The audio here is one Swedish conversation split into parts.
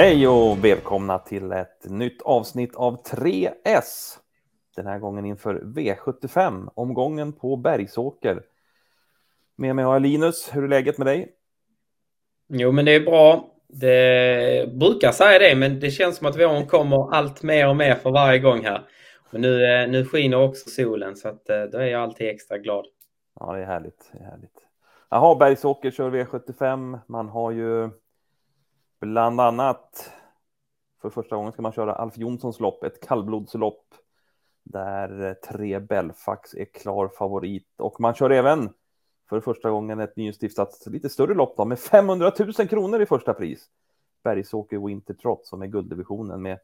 Hej och välkomna till ett nytt avsnitt av 3S. Den här gången inför V75, omgången på Bergsåker. Med mig har jag Linus, hur är läget med dig? Jo, men det är bra. Det brukar säga det, men det känns som att våren kommer allt mer och mer för varje gång här. Och nu, eh, nu skiner också solen, så att, eh, då är jag alltid extra glad. Ja, det är härligt. Det är härligt. Jaha, Bergsåker kör V75. Man har ju bland annat för första gången ska man köra Alf Jonssons lopp, ett kallblodslopp där eh, tre Belfax är klar favorit och man kör även för första gången ett nystiftat lite större lopp då, med 500 000 kronor i första pris. Bergsåker Winter Trot som är gulddivisionen med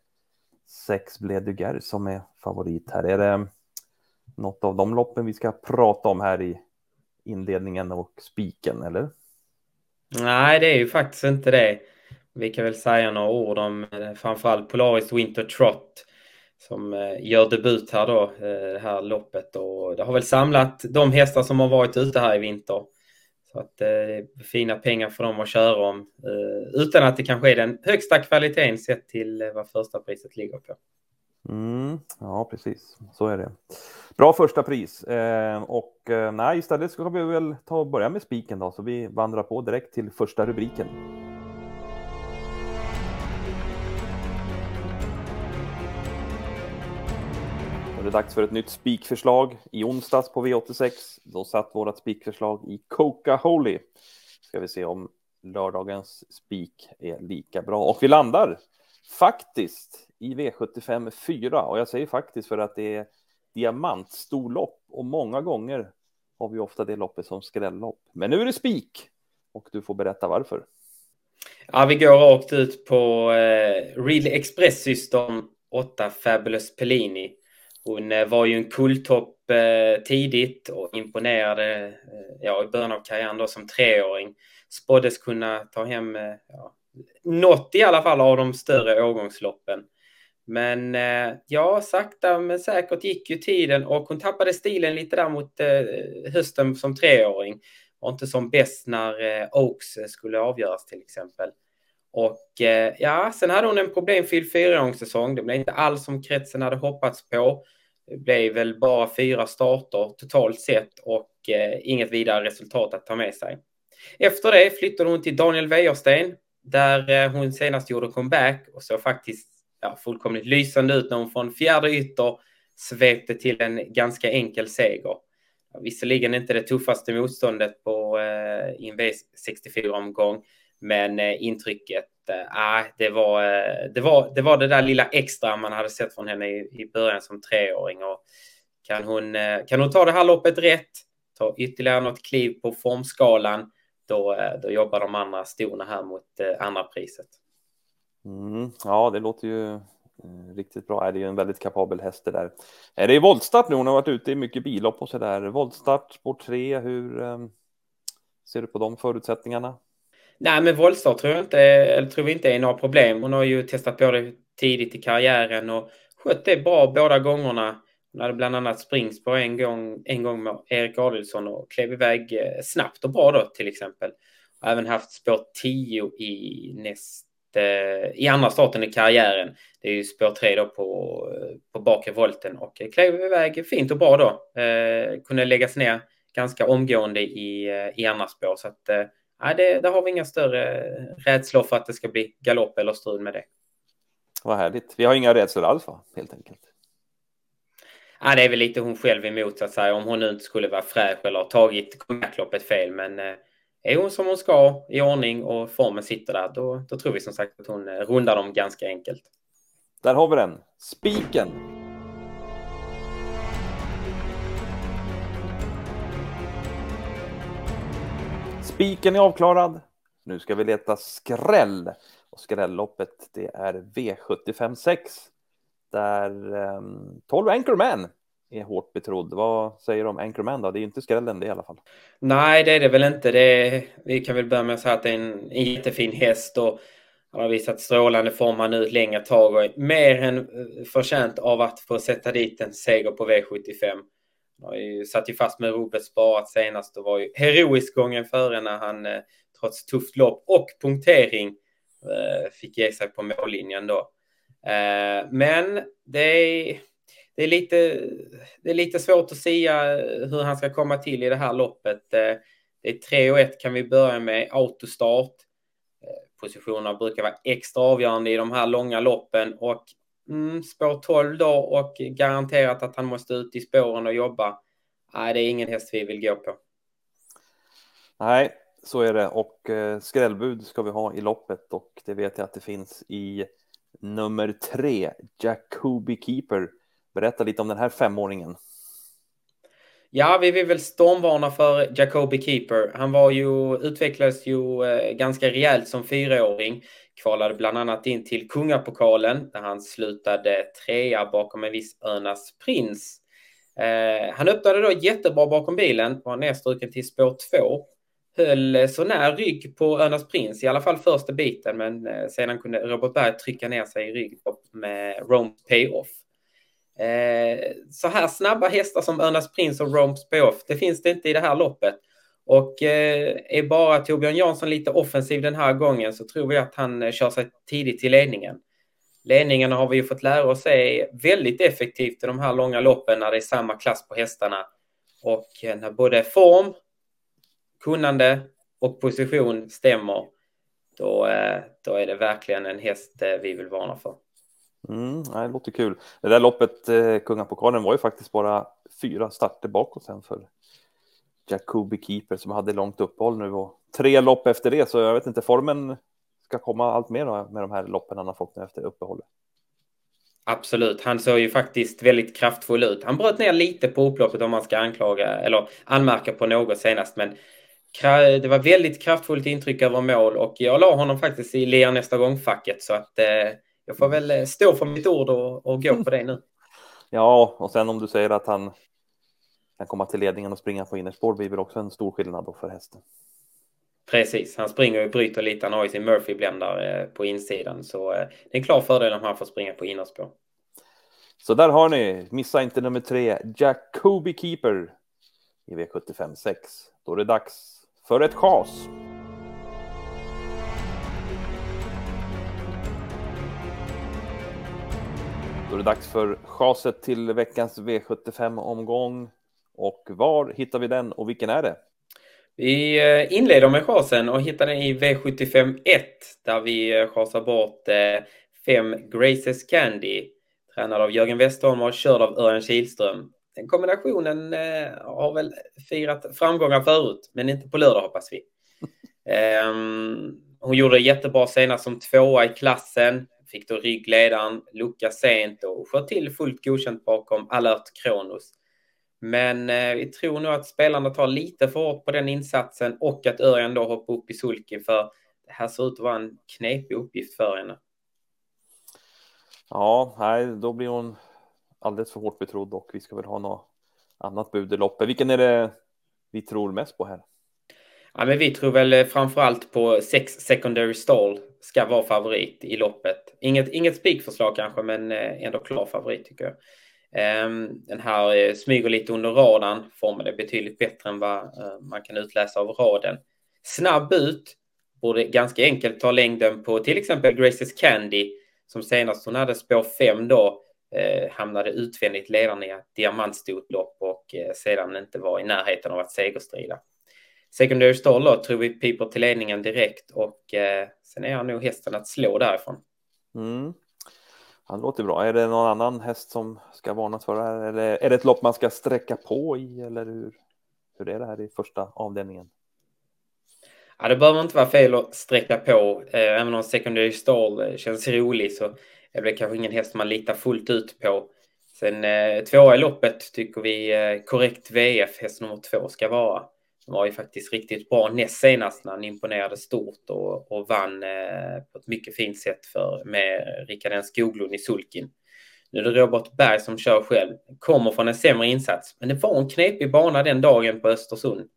sex Bleduger som är favorit här. Är det eh, något av de loppen vi ska prata om här i inledningen och spiken, eller? Nej, det är ju faktiskt inte det. Vi kan väl säga några ord om eh, framförallt Polaris Winter Trot som eh, gör debut här då, eh, det här loppet. Och det har väl samlat de hästar som har varit ute här i vinter. Så att det är fina pengar för dem att köra om. Utan att det kanske är den högsta kvaliteten sett till vad första priset ligger på. Mm, ja, precis. Så är det. Bra första pris. Eh, och eh, nej, istället ska vi väl ta och börja med spiken då, så vi vandrar på direkt till första rubriken. Det dags för ett nytt spikförslag. I onsdags på V86, då satt vårt spikförslag i Coca Holy. Ska vi se om lördagens spik är lika bra. Och vi landar faktiskt i V75 4. Och jag säger faktiskt för att det är diamantstorlopp och många gånger har vi ofta det loppet som skrällopp. Men nu är det spik och du får berätta varför. Ja, vi går rakt ut på eh, Real Express System 8 Fabulous Pellini. Hon eh, var ju en kulltopp eh, tidigt och imponerade eh, ja, i början av karriären då som treåring. Spåddes kunna ta hem eh, ja, något i alla fall av de större årgångsloppen. Men eh, ja, sakta men säkert gick ju tiden och hon tappade stilen lite där mot hösten som treåring. Var inte som bäst när Oaks skulle avgöras till exempel. Och eh, ja, sen hade hon en problemfylld fyraåringssäsong. Det blev inte alls som kretsen hade hoppats på. Det blev väl bara fyra starter totalt sett och eh, inget vidare resultat att ta med sig. Efter det flyttade hon till Daniel Wäjersten där eh, hon senast gjorde comeback och såg faktiskt ja, fullkomligt lysande ut när hon från fjärde ytter svepte till en ganska enkel seger. Visserligen inte det tuffaste motståndet på eh, Inves 64-omgång, men eh, intrycket eh, ah, det, var, eh, det, var, det var det där lilla extra man hade sett från henne i, i början som treåring. Och kan, hon, eh, kan hon ta det här loppet rätt, ta ytterligare något kliv på formskalan, då, eh, då jobbar de andra stona här mot eh, andra priset. Mm, ja, det låter ju riktigt bra. Det är ju en väldigt kapabel häst det där. Är det voltstart nu? Hon har varit ute i mycket billopp och så där. Voltstart, spår 3, hur ser du på de förutsättningarna? Nej, men voltstart tror jag inte, eller tror vi inte är några problem. Hon har ju testat på det tidigt i karriären och skött det bra båda gångerna. Hon hade bland annat springspår en gång, en gång med Erik Adelsson och klev iväg eh, snabbt och bra då till exempel. Och även haft spår 10 i näst, i andra starten i karriären. Det är ju spår 3 då på, på bakre volten och klev iväg fint och bra då. Eh, kunde läggas ner ganska omgående i, eh, i andra spår så att eh, nej, det, där har vi inga större rädslor för att det ska bli galopp eller strul med det. Vad härligt. Vi har inga rädslor alls, va? helt enkelt. Ja, det är väl lite hon själv emot så att säga. Om hon nu inte skulle vara fräsch eller ha tagit comebackloppet fel. Men eh, är hon som hon ska i ordning och formen sitter där, då, då tror vi som sagt att hon eh, rundar dem ganska enkelt. Där har vi den. Spiken Spiken är avklarad. Nu ska vi leta skräll. Och skrälloppet det är V75 6. Där eh, 12 Anchorman är hårt betrodd. Vad säger du om Anchorman då? Det är ju inte skrällen det i alla fall. Nej, det är det väl inte. Det är, vi kan väl börja med att säga att det är en, en jättefin häst och han har visat strålande form här nu ett längre tag och är mer än eh, förtjänt av att få sätta dit en seger på V75. Har satt ju fast med Robert Sparat senast och var ju heroisk gången före när han eh, trots tufft lopp och punktering eh, fick ge sig på mållinjen då. Eh, men det är, det är, lite, det är lite svårt att säga hur han ska komma till i det här loppet. Det är 3 och 1 kan vi börja med, autostart. Positionerna brukar vara extra avgörande i de här långa loppen och mm, spår 12 då och garanterat att han måste ut i spåren och jobba. Nej, det är ingen häst vi vill gå på. Nej, så är det och eh, skrällbud ska vi ha i loppet och det vet jag att det finns i nummer tre, Jacobi Keeper. Berätta lite om den här femåringen. Ja, vi vill väl stormvarna för Jacobi Keeper. Han var ju, utvecklades ju eh, ganska rejält som fyraåring. Kvalade bland annat in till Kungapokalen där han slutade trea bakom en viss Önas Prins. Eh, han öppnade då jättebra bakom bilen, var nedstruken till spår två. Höll eh, så nära rygg på Önas Prins, i alla fall första biten, men eh, sedan kunde Robert Berg trycka ner sig i rygg med Rome's Payoff. Eh, så här snabba hästar som Önas Prins och Rome's Payoff, det finns det inte i det här loppet. Och eh, är bara Torbjörn Jansson lite offensiv den här gången så tror vi att han eh, kör sig tidigt till ledningen. Ledningen har vi ju fått lära oss är väldigt effektivt i de här långa loppen när det är samma klass på hästarna. Och eh, när både form, kunnande och position stämmer, då, eh, då är det verkligen en häst eh, vi vill varna för. Mm, det låter kul. Det där loppet, eh, Kungapokalen, var ju faktiskt bara fyra starter bakåt sen för Jacobi Keeper som hade långt uppehåll nu och tre lopp efter det. Så jag vet inte, formen ska komma allt mer med de här loppen han har fått nu efter uppehållet. Absolut, han såg ju faktiskt väldigt kraftfull ut. Han bröt ner lite på upploppet om man ska anklaga eller anmärka på något senast, men det var väldigt kraftfullt intryck över mål och jag la honom faktiskt i lea nästa gång-facket så att eh, jag får väl stå för mitt ord och, och gå på det nu. Ja, och sen om du säger att han kan komma till ledningen och springa på innerspår blir väl också en stor skillnad då för hästen. Precis, han springer och bryter lite. Han har ju sin Murphy-bländare eh, på insidan, så eh, det är en klar fördel om han får springa på innerspår. Så där har ni, missa inte nummer tre, Jacobi Keeper i V75 6. Då är det dags för ett chas. Då är det dags för chaset till veckans V75-omgång. Och var hittar vi den och vilken är det? Vi eh, inleder med chasen och hittar den i V75 1 där vi eh, chasar bort eh, fem Graces Candy tränad av Jörgen Westholm och körd av Örjan Kihlström. Den kombinationen har väl firat framgångar förut, men inte på lördag hoppas vi. um, hon gjorde det jättebra senast som tvåa i klassen. Fick då ryggledaren, lucka sent och sköt till fullt godkänt bakom alert Kronos. Men eh, vi tror nog att spelarna tar lite för hårt på den insatsen och att Örjan då hoppar upp i sulken för det här ser ut att vara en knepig uppgift för henne. Ja, nej, då blir hon alldeles för hårt betrodd och vi ska väl ha något annat bud i loppet. Vilken är det vi tror mest på här? Ja, men vi tror väl framför allt på sex secondary stall ska vara favorit i loppet. Inget, inget spikförslag kanske, men eh, ändå klar favorit tycker jag. Ehm, den här eh, smyger lite under radarn, är betydligt bättre än vad eh, man kan utläsa av raden. Snabb ut, borde ganska enkelt ta längden på till exempel Graces Candy som senast hon hade spår 5 då eh, hamnade utvändigt ledande i ett diamantstort lopp och sedan inte var i närheten av att segerstrida. Secondary stall då tror vi piper till ledningen direkt och eh, sen är han nog hästen att slå därifrån. Mm. Han låter bra. Är det någon annan häst som ska varnas för det här? Eller är det ett lopp man ska sträcka på i? Eller hur, hur är det här i första avdelningen? Ja, det behöver inte vara fel att sträcka på. Eh, även om secondary stall eh, känns rolig så är det kanske ingen häst man litar fullt ut på. Sen eh, tvåa i loppet tycker vi korrekt VF, häst nummer två, ska vara. Han var ju faktiskt riktigt bra näst senast när han imponerade stort och, och vann eh, på ett mycket fint sätt för, med Rickard N Skoglund i sulkin. Nu är det Robert Berg som kör själv. Kommer från en sämre insats, men det var en knepig bana den dagen på Östersund.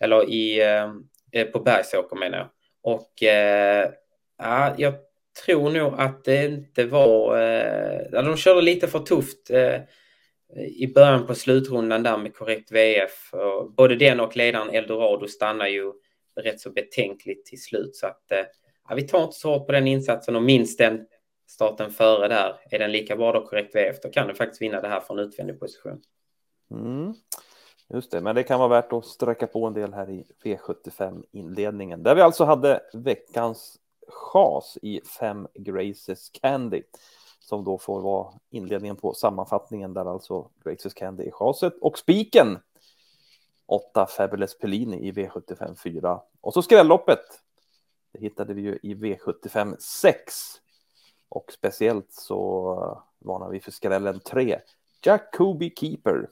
Eller i, eh, eh på Bergsåker menar jag. Och eh, ja, jag tror nog att det inte var... Eh, de körde lite för tufft. Eh, i början på slutrundan där med korrekt VF. både den och ledaren Eldorado stannar ju rätt så betänkligt till slut. Så att, eh, ja, vi tar inte så hårt på den insatsen och minst den starten före där. Är den lika bra då korrekt VF, då kan du faktiskt vinna det här från utvändig position. Mm. Just det, men det kan vara värt att sträcka på en del här i V75 inledningen där vi alltså hade veckans chas i fem Graces Candy som då får vara inledningen på sammanfattningen där alltså Greatest Candy är chaset och spiken. 8 Fabulous Pellini i V75 4 och så skrälloppet. Det hittade vi ju i V75 6 och speciellt så varnar vi för skrällen 3 Jacoby Keeper.